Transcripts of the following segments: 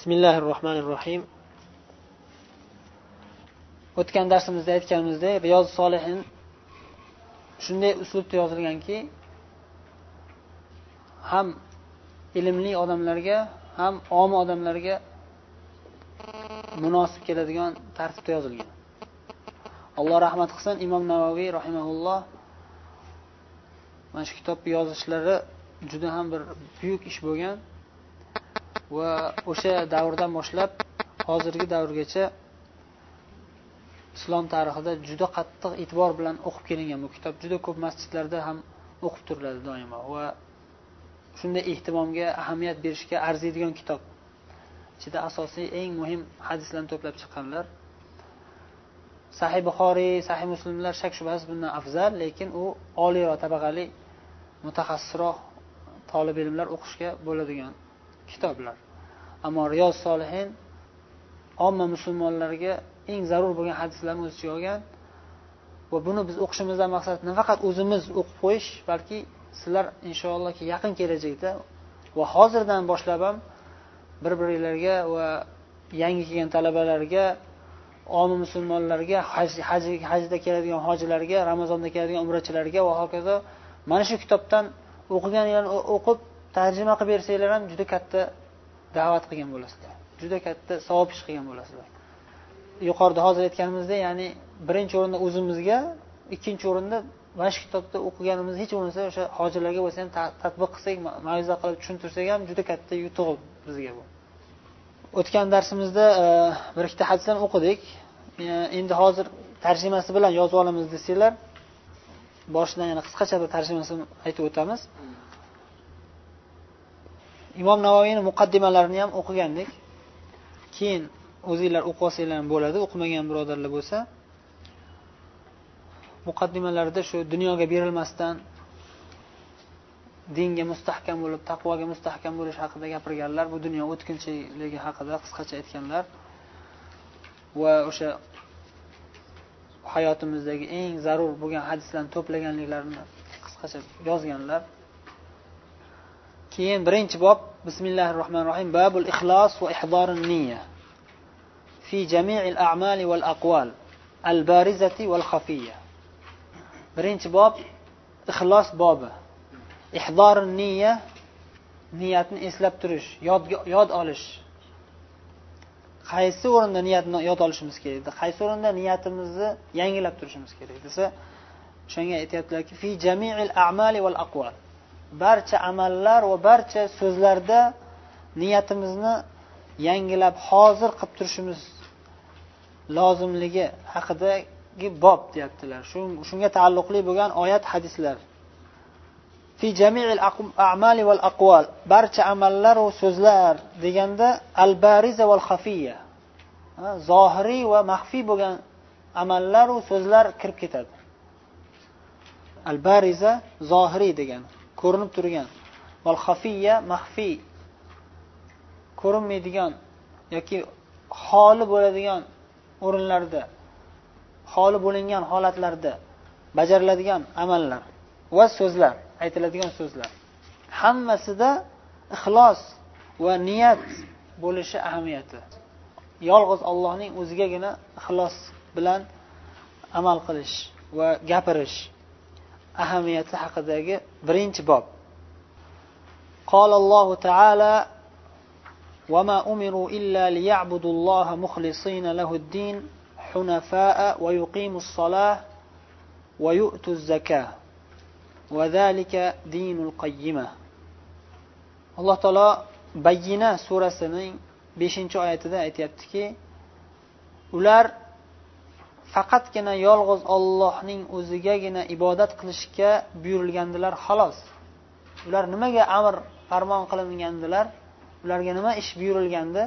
بسم الله الرحمن الرحيم o'tgan darsimizda aytganimizdek riyoz solihin shunday uslubda yozilganki ham ilmli odamlarga ham omi odamlarga munosib keladigan tartibda yozilgan alloh rahmat qilsin imom navoiy rahimaulloh mana shu kitobni yozishlari juda ham bir buyuk ish bo'lgan Va o'sha davrdan boshlab hozirgi davrgacha islom tarixida juda qattiq e'tibor bilan o'qib kelingan. Bu kitob juda ko'p masjidlarda ham o'qib turiladi doimo va shunday ehtimomga ahamiyat berishga arziydigan kitob. Ichida asosiy eng muhim hadislarni to'plab chiqqanlar. Sahih buxoriy sahih muslimlar shak shubhasiz bundan afzal lekin u oliyroq tabaqali mutaxassisroq tolib ilmlar o'qishga bo'ladigan kitoblar. Ammo riyoz solihin omma musulmonlarga eng zarur bo'lgan hadislarni o'z ichiga olgan. Va buni biz o'qishimizdan maqsad nafaqat o'zimiz o'qib qo'yish balki sizlar inshaalloh yaqin kelajakda va hozirdan boshlab ham bir biringlarga va yangi kelgan talabalarga omi musulmonlarga hajda keladigan hojilarga ramazonda keladigan umrachilarga va hokazo mana shu kitobdan o'qiganinglarni o'qib tarjima qilib bersanglar ham juda katta da'vat qilgan bo'lasizlar. Juda katta savob ish qilgan bo'lasizlar. Yuqorida hozir aytganimizdek ya'ni birinchi o'rinda o'zimizga ikkinchi o'rinda mana shu kitobda o'qiganimiz hech bo'lmasa o'sha hojilarga bo'lsa ham tadbiq qilsak ma'ruza qilib tushuntirsak ham juda katta yutuq bizga bu. O'tgan darsimizda e, bir ikkita hadisdan o'qidik. E, endi hozir tarjimasi bilan yozib olamiz desanglar boshidan yana qisqacha bir tarjimasini aytib o'tamiz. Imom navoiyni muqaddimalarini ham o'qigandik. Keyin o'zinglar o'qib olsanglar ham bo'ladi o'qimagan birodarlar bo'lsa. Muqaddimalarida shu dunyoga berilmasdan dinga mustahkam bo'lib taqvoga mustahkam bo'lish haqida gapirganlar bu dunyo o'tkinchiligi haqida qisqacha aytganlar. Va o'sha hayotimizdagi eng zarur bo'lgan hadislarni to'plaganliklarini qisqacha yozganlar. Keyin birinchi bob bismillahi rohmanir rohim babul ixlos va ihdorin niya fi jami'il a'mali val aqval al barizati val xafiya birinchi bob ixlos bobi. Ihdor niya niyatni eslab turish yodga yod olish. Qaysi o'rinda niyatni yod olishimiz kerak qaysi o'rinda niyatimizni yangilab turishimiz kerak desa o'shanga aytyaptilarki fi jamiil a'mali val aqval barcha amallar va barcha so'zlarda niyatimizni yangilab hozir qilib turishimiz lozimligi haqidagi bob deyaptilar. Shunga taalluqli bo'lgan oyat hadislar. Fi jamiil a'mali val aqval barcha amallar va so'zlar deganda al bariza val xafiya zohiriy va maxfiy bo'lgan amallar va so'zlar kirib ketadi. Al bariza zohiriy degan ko'rinib turgan. Val xafiya maxfiy ko'rinmaydigan yoki holi bo'ladigan o'rinlarda holi bo'lingan holatlarda bajariladigan amallar va so'zlar aytiladigan so'zlar. Hammasida ixlos va niyat bo'lishi ahamiyati. Yolg'iz Allohning o'zigagina ixlos bilan amal qilish va gapirish. ahamiyati haqidagi birinchi bob قال الله تعالى وما أمروا إلا ليعبدوا الله مخلصين له الدين حنفاء ويقيموا الصلاة ويؤتوا الزكاة وذلك دين القيمة alloh taolo bayyina surasining beshinchi oyatida aytyaptiki ular faqatgina yolg'iz ollohning o'zigagina ibodat qilishga buyurilgandilar xolos. Ular nimaga amr farmon qilingandilar? Ularga nima ish buyurilgandi?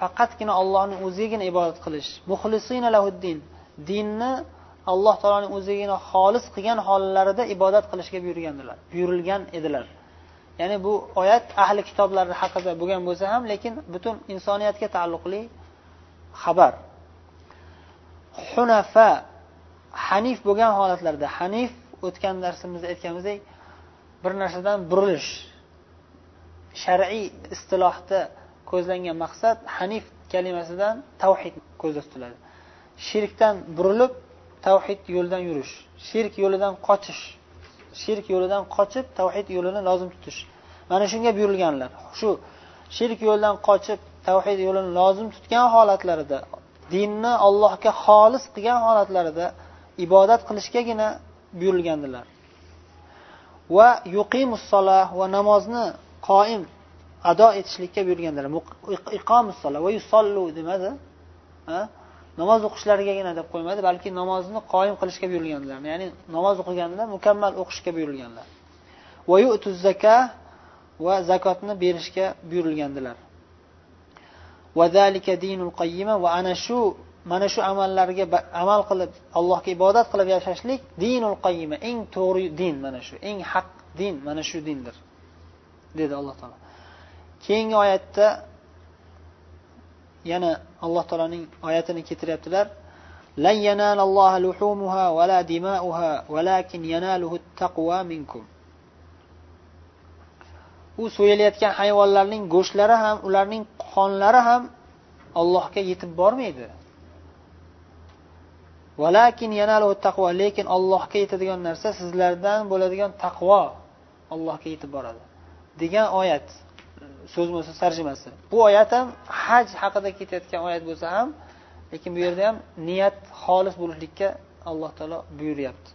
Faqatgina ollohni o'zigagina ibodat qilish. Muxlisina lahuddin. Dinni alloh taoloni o'zigagina xolis qilgan hollarida ibodat qilishga buyurgandilar buyurilgan edilar. Ya'ni bu oyat ahli kitoblar haqida bo'lgan bo'lsa ham lekin butun insoniyatga taalluqli xabar. Hunafa hanif bo'lgan holatlarda hanif o'tgan darsimizda aytganimizdek bir narsadan burilish shar'iy istilohda ko'zlangan maqsad hanif kalimasidan tavhid ko'zda tutiladi. Shirkdan burilib tavhid yo'lidan yurish shirk yo'lidan qochish shirk yo'lidan qochib tavhid yo'lini lozim tutish. Mana shunga buyurilganlar. Shu shirk yo'lidan qochib tavhid yo'lini lozim tutgan holatlarida dinni allohga xolis qilgan holatlarida ibodat qilishgagina buyurilgandilar. Va yuqimussola va namozni qoim ado etishlikka buyurgandilar. Iqomussola va yusollu demadi. Namoz o'qishlarigagina deb qo'ymadi balki namozni qoyim qilishga buyurilganlar ya'ni namoz o'qiganda mukammal o'qishga buyurilganlar va zaka va zakotni berishga buyurilgandilar. va ana shu mana shu amallarga amal qilib allohga ibodat qilib yashashlik dinul qayyima eng to'g'ri din mana shu eng haq din mana shu dindir dedi alloh taolo keyingi oyatda yana alloh taoloning oyatini keltiryaptilar لن ينال الله لحومها ولا دماؤها ولكن يناله التقوى منكم u so'yilayotgan hayvonlarning go'shtlari ham ularning qonlari ham allohga yetib bormaydi. Lekin allohga yetadigan narsa sizlardan bo'ladigan taqvo allohga yetib boradi. Degan oyat so'zma so'z tarjimasi. Bu oyat ham haj haqida ketayotgan oyat bo'lsa ham lekin bu yerda ham niyat xolis bo'lishlikka alloh taolo buyuryapti.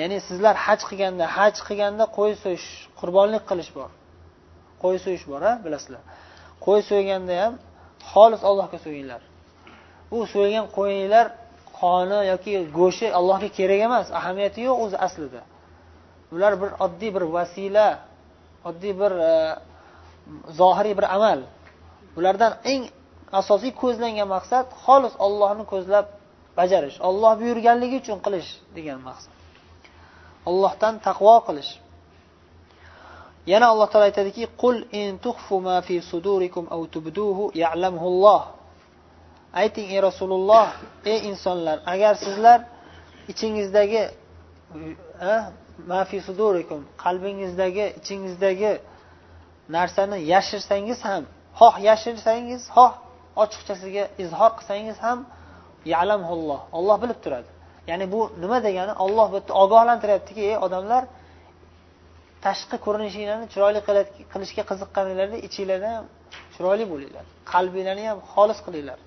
Ya'ni sizlar haj qilganda haj qilganda qo'y so'yish qurbonlik qilish bor. Qo'y so'yish bor a bilasizlar. Qo'y so'yganda ham xolis allohga so'yinglar. U so'ygan qo'yinglar qoni yoki go'shti allohga kerak emas ahamiyati yo'q o'zi aslida. Ular bir oddiy bir vasila oddiy bir e, zohiriy bir amal. Ulardan eng asosiy ko'zlangan maqsad xolis ollohni ko'zlab bajarish olloh buyurganligi uchun qilish degan maqsad. Allohdan taqvo qilish. Yana alloh taolo aytadiki qul in tuxfu ma fi sudurikum aw tubduhu ya'lamuhulloh ayting ey rasululloh ey insonlar agar sizlar ichingizdagi mafi sudurikum qalbingizdagi ichingizdagi narsani yashirsangiz ham xoh yashirsangiz xoh ochiqchasiga izhor qilsangiz ham yalamhulloh olloh bilib turadi. Ya'ni bu nima degani? Olloh bu yerda ogohlantiryaptiki ey odamlar. Tashqi ko'rinishinglarni chiroyli qilishga qiziqqaninglarda ichinglarda ham chiroyli bo'linglar. Qalbinglarni ham xolis qilinglar.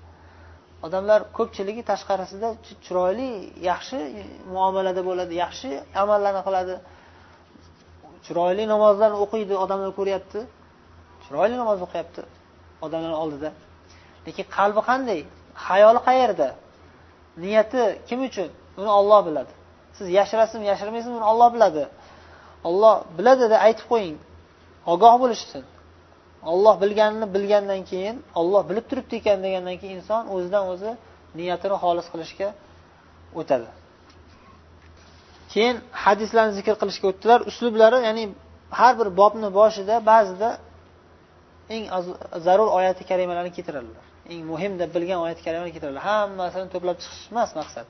Odamlar ko'pchiligi tashqarisida chiroyli yaxshi muomalada bo'ladi yaxshi amallarni qiladi. Chiroyli namozlarni o'qiydi odamlar ko'ryapti. Chiroyli namoz o'qiyapti odamlar oldida. Lekin qalbi qanday? Hayoli qayerda? Niyati kim uchun? Uni olloh biladi. Siz yashirasizmi yashirmaysizmi uni olloh biladi. Olloh biladi aytib qo'ying. Ogoh bo'lishsin. Olloh bilganini bilgandan keyin olloh bilib turibdi ekan degandan keyin inson o'zidan o'zi niyatini xolis qilishga o'tadi. Keyin hadislarni zikr qilishga o'tdilar. Uslublari ya'ni har bir bobni boshida ba'zida eng zarur oyati karimalarni keltiradilar. Eng muhim deb bilgan oyati karimalarni keltiradilar. Hammasini to'plab chiqish emas maqsad.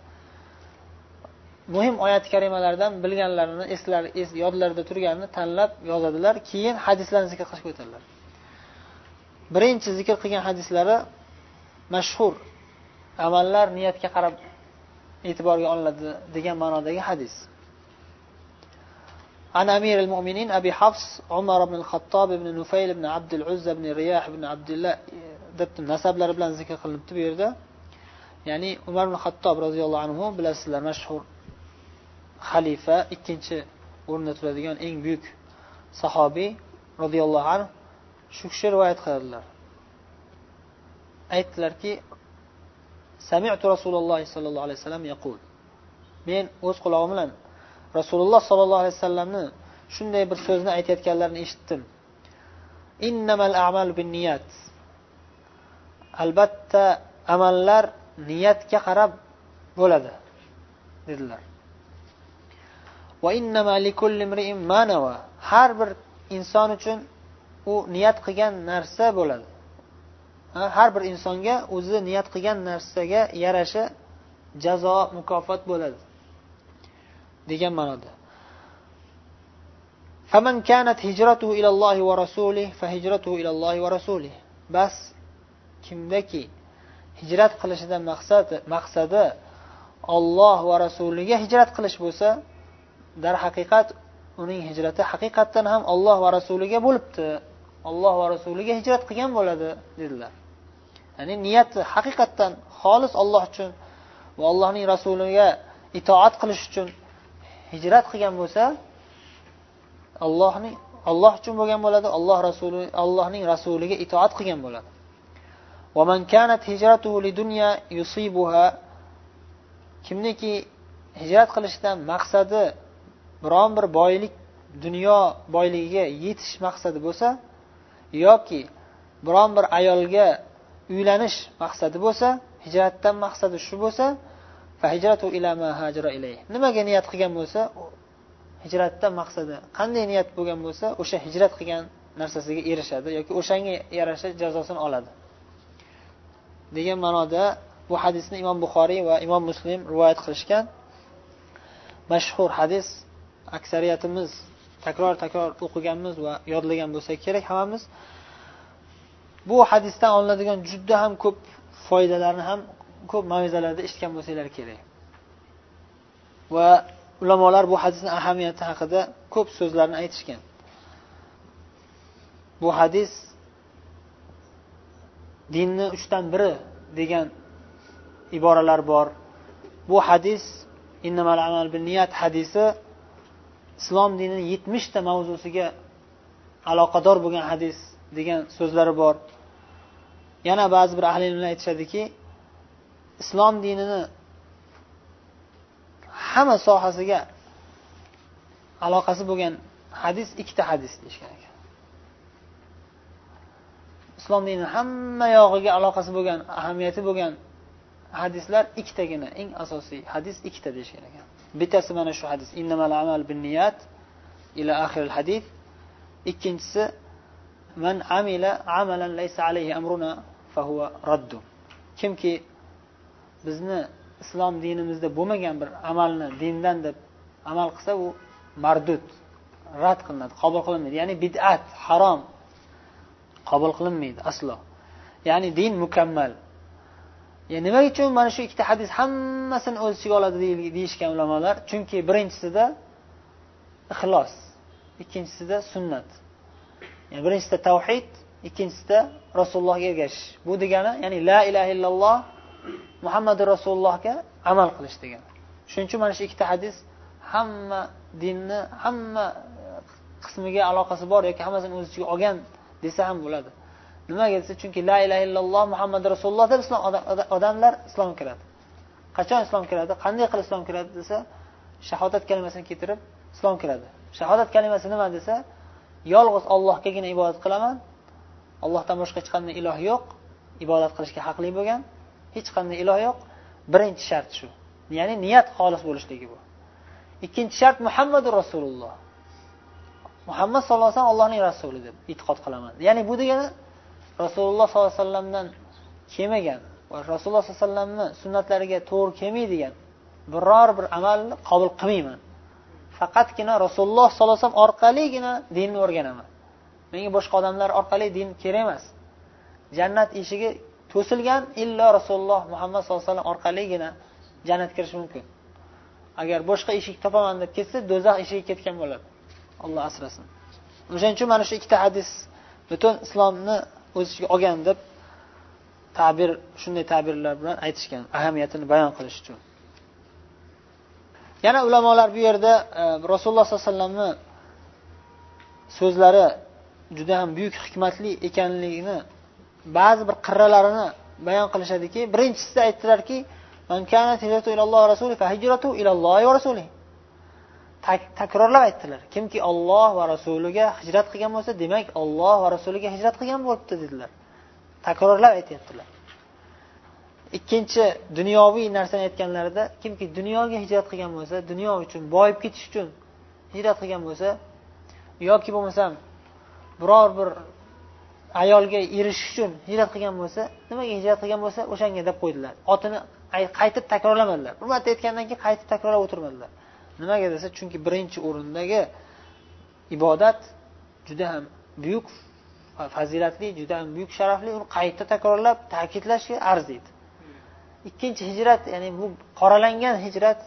muhim oyati karimalardan bilganlarini eslar yodlarida turganini tanlab yozadilar keyin hadislarni zikr qilishga o'tadilar birinchi zikr qilgan hadislari mashhur amallar niyatga qarab e'tiborga olinadi degan ma'nodagi hadis عن أمير المؤمنين أبي حفص عمر بن الخطاب بن نفيل بن عبد العزة بن رياح بن عبد الله deb nasablari bilan zikr qilinibdi bu yerda ya'ni umar ibn hattob roziyallohu anhu bilasizlar mashhur xalifa ikkinchi o'rinda turadigan eng buyuk sahobiy roziyallohu anhu shu kishi rivoyat qiladilar. Aytdilarki sami'tu rasululloh sollallohu alayhi vasallam yaqul. Men o'z qulog'im bilan rasululloh sollallohu alayhi vasallamni shunday bir so'zni aytayotganlarini eshitdim. Innamal a'malu binniyat. Albatta amallar niyatga qarab bo'ladi dedilar. har bir inson uchun u niyat qilgan narsa bo'ladi har bir insonga o'zi niyat qilgan narsaga yarasha jazo mukofot bo'ladi degan ma'noda فمن كانت هجرته إلى الله ورسوله فهجرته إلى الله ورسوله bas kimdaki hijrat qilishidan maqsadi maqsadi olloh va rasuliga hijrat qilish bo'lsa darhaqiqat uning hijrati haqiqatdan ham olloh va rasuliga bo'libdi. Olloh va rasuliga hijrat qilgan bo'ladi dedilar. Ya'ni niyati haqiqatdan xolis olloh uchun va allohning rasuliga itoat qilish uchun hijrat qilgan bo'lsa allohning olloh uchun bo'lgan bo'ladi alloh rasuli allohning rasuliga itoat qilgan bo'ladi. kimniki hijrat qilishdan maqsadi biron bir boylik dunyo boyligiga yetish maqsadi bo'lsa yoki biron bir ayolga uylanish maqsadi bo'lsa hijratdan maqsadi shu bo'lsa nimaga niyat qilgan bo'lsa hijratdan maqsadi qanday niyat bo'lgan bo'lsa o'sha hijrat qilgan narsasiga erishadi yoki o'shanga yarasha jazosini oladi. Degan ma'noda bu hadisni imom buxoriy va imom muslim rivoyat qilishgan mashhur hadis aksariyatimiz takror takror o'qiganmiz va yodlagan bo'lsak kerak hammamiz. Bu hadisdan olinadigan juda ham ko'p foydalarni ham ko'p mavizalarda eshitgan bo'lsanglar kerak. Va ulamolar bu hadisni ahamiyati haqida ko'p so'zlarni aytishgan. Bu hadis dinni uchdan biri degan iboralar bor. Bu hadis niyat hadisi islom dinini yetmishta mavzusiga aloqador bo'lgan hadis degan so'zlari bor. Yana ba'zi bir ahli ilmlar aytishadiki islom dinini hamma sohasiga aloqasi bo'lgan hadis ikkita hadis deyishgan ekan. Islom dinini hamma yog'iga aloqasi bo'lgan ahamiyati bo'lgan hadislar ikkitagina eng asosiy hadis ikkita deyishgan ekan. Bittasi mana shu hadis. Innamal amal bin niyat ila oxiril hadis ikkinchisi man amila amalan laysa alayhi amruna fahuva raddu. Kimki bizni islom dinimizda bo'lmagan bir amalni dindan deb amal qilsa u mardud rad qilinadi qabul qilinmaydi. Ya'ni bid'at harom qabul qilinmaydi aslo. Ya'ni din mukammal. Nima uchun mana shu ikkita hadis hammasini o'z ichiga oladi deyishgan ulamolar? Chunki birinchisida ixlos ikkinchisida sunnat. Yani birinchisida tavhid ikkinchisida rasulullohga ergashish. Bu degani ya'ni la ilaha illalloh muhammadu rasulullohga amal qilish degani. Shuning uchun mana shu ikkita hadis hamma dinni hamma qismiga aloqasi bor yoki hammasini o'z ichiga olgan desa ham bo'ladi. Nimaga desa chunki la ilaha illalloh muhammad rasululloh deb islom odamlar islomga kiradi. Qachon islom kiradi? Qanday qilib islom kiradi desa shahodat kalimasini keltirib islom kiradi. Shahodat kalimasi nima desa yolg'iz ollohgagina ibodat qilaman. Allohdan boshqa hech qanday iloh yo'q. Ibodat qilishga haqli bo'lgan hech qanday iloh yo'q. Birinchi shart shu. Ya'ni niyat xolis bo'lishligi bu. Ikkinchi shart muhammadu rasululloh. Muhammad sallallohu alayhi vasallam allohning rasuli deb e'tiqod qilaman. Ya'ni bu degani rasululloh sollallohu alayhi vasallamdan kelmagan va rasululloh sollallohu alayhi vasallamni sunnatlariga to'g'ri kelmaydigan biror bir amalni qabul qilmayman. Faqatgina rasululloh sollallohu alayhi vasallam orqaligina dinni o'rganaman. Menga boshqa odamlar orqali din kerak emas. Jannat eshigi to'silgan illo rasululloh muhammad sallallohu alayhi vasallam orqaligina jannatga kirish mumkin. Agar boshqa eshik topaman deb ketsa do'zax eshigiga ketgan bo'ladi. Alloh asrasin. O'shaning uchun mana shu ikkita hadis butun islomni o'z ichiga olgan deb ta'bir shunday ta'birlar bilan aytishgan ahamiyatini bayon qilish uchun. Yana ulamolar bu yerda e, rasululloh sollallohu alayhi vasallamni so'zlari juda ham buyuk hikmatli ekanligini ba'zi bir qirralarini bayon qilishadiki birinchisida aytdilarki takrorlab aytdilar. Kimki olloh va rasuliga hijrat qilgan bo'lsa demak olloh va rasuliga hijrat qilgan bo'libdi dedilar. Takrorlab aytyaptilar. Ikkinchi dunyoviy narsani aytganlarida kimki dunyoga hijrat qilgan bo'lsa dunyo uchun boyib ketish uchun hijrat qilgan bo'lsa yoki bo'lmasam biror bir ayolga erishish uchun hijrat qilgan bo'lsa nimaga hijrat qilgan bo'lsa o'shanga deb qo'ydilar. Otini qaytib takrorlamadilar. Bir marta aytgandan keyin qaytib takrorlab o'tirmadilar. Nimaga desa chunki birinchi o'rindagi ibodat juda ham buyuk fazilatli juda ham buyuk sharafli uni qayta takrorlab ta'kidlashga arziydi. Ikkinchi hijrat ya'ni bu qoralangan hijrat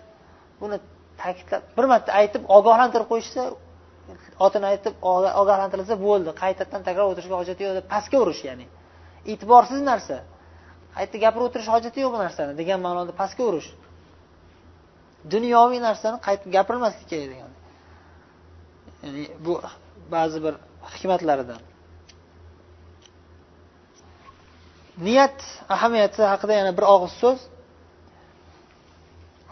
buni ta'kidlab bir marta aytib ogohlantirib qo'yishsa otini aytib ogohlantirilsa bo'ldi. Qaytadan takror o'tirishga hojati yo'q deb pastga urish ya'ni. E'tiborsiz narsa. Qayta gapirib o'tirish hojati yo'q bu narsani degan ma'noda pastga urish. Dunyoviy narsani qaytib gapirmaslik kerak degan. Ya'ni bu ba'zi bir hikmatlaridan. Niyat ahamiyati haqida yana bir og'iz so'z.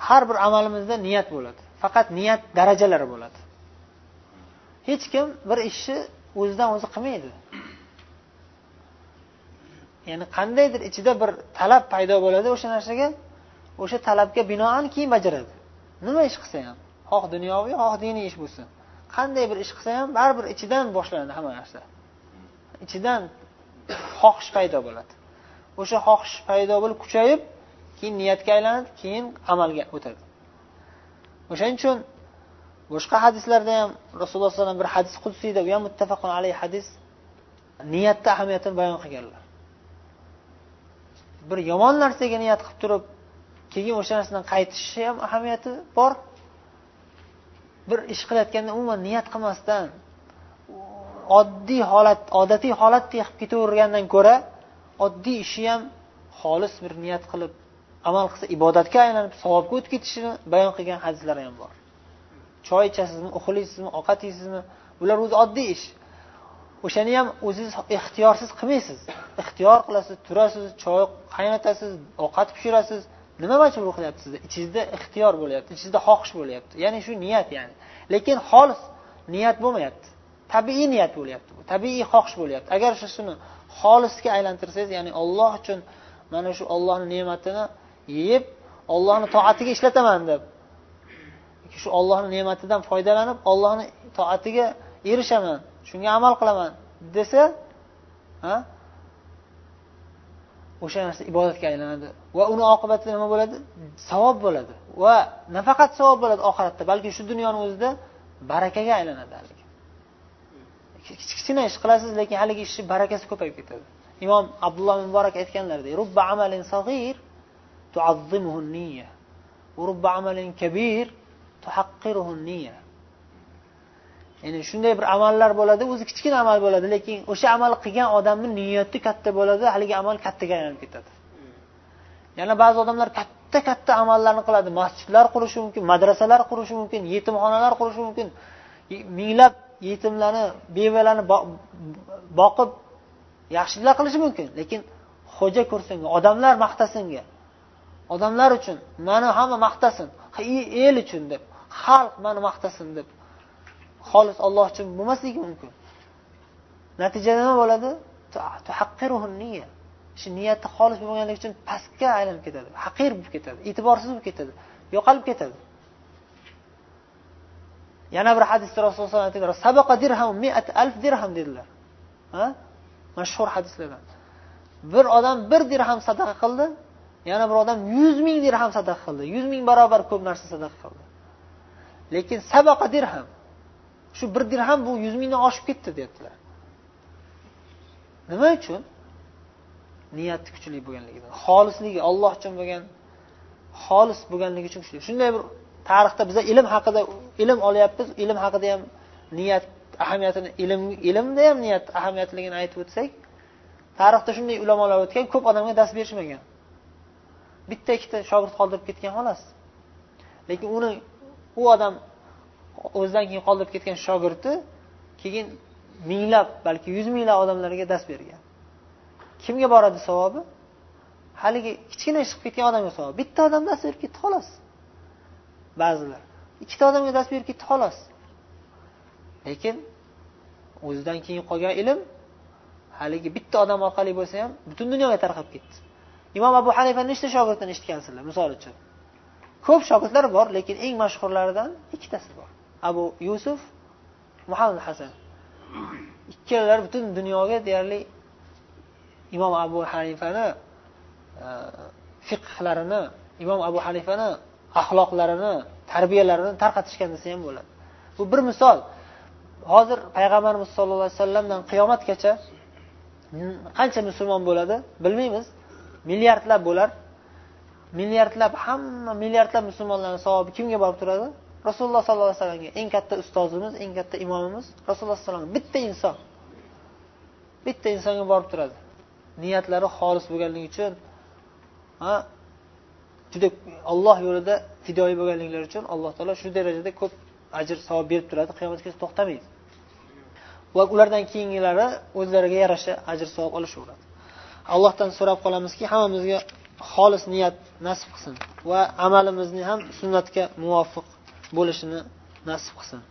Har bir amalimizda niyat bo'ladi. Faqat niyat darajalari bo'ladi. Hech kim bir ishni o'zidan o'zi qilmaydi. Ya'ni qandaydir ichida bir talab paydo bo'ladi o'sha narsaga. O'sha talabga binoan keyin bajaradi. Nima ish qilsa ham? Xoh dunyoviy xoh diniy ish bo'lsin. Qanday bir ish qilsa ham baribir ichidan boshlanadi hamma narsa. Ichidan xohish paydo bo'ladi. O'sha xohish paydo bo'lib kuchayib keyin niyatga aylanadi keyin amalga o'tadi. O'shaning uchun boshqa hadislarda ham rasululloh alayhi vasallam bir hadis qudsiyda u ham muttafaqun alayhi hadis niyatni ahamiyatini bayon qilganlar. Bir yomon narsaga niyat qilib turib keyin o'sha narsadan qaytishni ham ahamiyati bor. Bir ish qilayotganda umuman niyat qilmasdan oddiy holat odatiy holatdek qilib ketavergandan ko'ra oddiy ishi ham xolis bir niyat qilib amal qilsa ibodatga aylanib savobga o'tib ketishini bayon qilgan hadislar ham bor. Choy ichasizmi uxlaysizmi ovqat yeysizmi bular o'zi oddiy ish. O'shani ham o'zingiz ixtiyorsiz qilmaysiz. Ixtiyor qilasiz turasiz choy qaynatasiz ovqat pishirasiz nima majbur qilyapti sizda? Ichingizda ixtiyor bo'lyapti ichingizda xohish bo'lyapti. Ya'ni shu niyat ya'ni. Lekin xolis niyat bo'lmayapti. Tabiiy niyat bo'lyapti bu. Tabiiy xohish bo'lyapti. Agar shu shuni xolisga aylantirsangiz ya'ni olloh uchun mana shu ollohni ne'matini yeyib ollohni toatiga ishlataman deb. Shu ollohni ne'matidan foydalanib ollohni toatiga erishaman shunga amal qilaman desa ha? O'sha narsa ibodatga aylanadi. Va uni oqibatida nima bo'ladi? Savob bo'ladi. Va nafaqat savob bo'ladi oxiratda balki shu dunyoni o'zida barakaga aylanadi haligi. Kichkina ish qilasiz lekin haligi ishni barakasi ko'payib ketadi. Imom abdulloh muborak aytganlaridek rubba amalin sag'ir tuazzimuhu niyya. Rubba amalin kabir tuhaqqiruhu niyya. Ya'ni shunday bir amallar bo'ladi o'zi kichkina amal bo'ladi lekin o'sha amal qilgan odamni niyati katta bo'ladi haligi amal kattaga aylanib ketadi. Yana ba'zi odamlar katta katta amallarni qiladi. Masjidlar qurishi mumkin madrasalar qurishi mumkin yetimxonalar qurishi mumkin. Minglab yetimlarni bevalarni boqib yaxshiliklar qilishi mumkin. Lekin xo'ja ko'rsinga odamlar maqtasinga. Odamlar uchun mani hamma maqtasin el uchun deb xalq mani maqtasin deb xolis olloh uchun bo'lmasligi mumkin. Natijada nima bo'ladi? Shu niyati xolis bo'lmaganligi uchun pastga aylanib ketadi. Haqir bo'lib ketadi e'tiborsiz bo'lib ketadi yo'qolib ketadi. Yana bir hadisda rasululloh aytdilar sabaqa dirham miat alf dirham dedilar. Mashhur hadislardan. Bir odam bir dirham sadaqa qildi yana bir odam yuz ming dirham sadaqa qildi. Yuz ming barobar ko'p narsa sadaqa qildi. Lekin sabaqa dirham shu bir dirham bu yuz mingdan oshib ketdi deyaptilar. Nima uchun? Niyati kuchli bo'lganligidan xolisligi olloh uchun bo'lgan xolis bo'lganligi uchun kuchli. Shunday bir tarixda biza ilm haqida ilm olyapmiz ilm haqida ham niyat ahamiyatini ilm ilmda ham niyat ahamiyatligini aytib o'tsak tarixda shunday ulamolar o'tgan ko'p odamga dars berishmagan. Bitta ikkita shogird qoldirib ketgan xolos. Lekin uni u odam o'zidan keyin qoldirib ketgan shogirdi keyin minglab balki yuz minglab odamlarga dars bergan. Kimga boradi savobi? Haligi kichkina ish qilib ketgan odamga savob bitta odam dars berib ketdi xolos. Ba'zilar ikkita odamga dars berib ketdi xolos. Lekin o'zidan keyin qolgan ilm haligi bitta odam orqali bo'lsa ham butun dunyoga tarqab ketdi. Imom abu hanifa nechta shogirdini eshitgansizlar misol uchun. Ko'p shogirdlar bor lekin eng mashhurlaridan ikkitasi bor. Abu yusuf muhammad hasan. Ikkalalari butun dunyoga deyarli imom abu hanifani e, fiqhlarini imom abu hanifani axloqlarini tarbiyalarini tarqatishgan desa ham bo'ladi. Bu bir misol. Hozir payg'ambarimiz sollallohu alayhi vasallamdan qiyomatgacha qancha musulmon bo'ladi bilmaymiz. Milliardlab bo'lar. Milliardlab hamma milliardlab musulmonlarni savobi kimga borib turadi? Rasululloh sollallohu alayhi vasallamga eng katta ustozimiz eng katta imomimiz rasululloh sallallohu alayhi vasallam bitta inson. Bitta insonga borib turadi. Niyatlari xolis bo'lganligi uchun ha juda olloh yo'lida fidoyi bo'lganliklari uchun alloh taolo shu darajada ko'p ajr savob berib turadi. Qiyomatgacha to'xtamaydi. Va ulardan keyingilari o'zlariga yarasha ajr savob olishaveradi. Allohdan so'rab qolamizki hammamizga xolis niyat nasib qilsin va amalimizni ham sunnatga muvofiq bo'lishini nasib qilsin.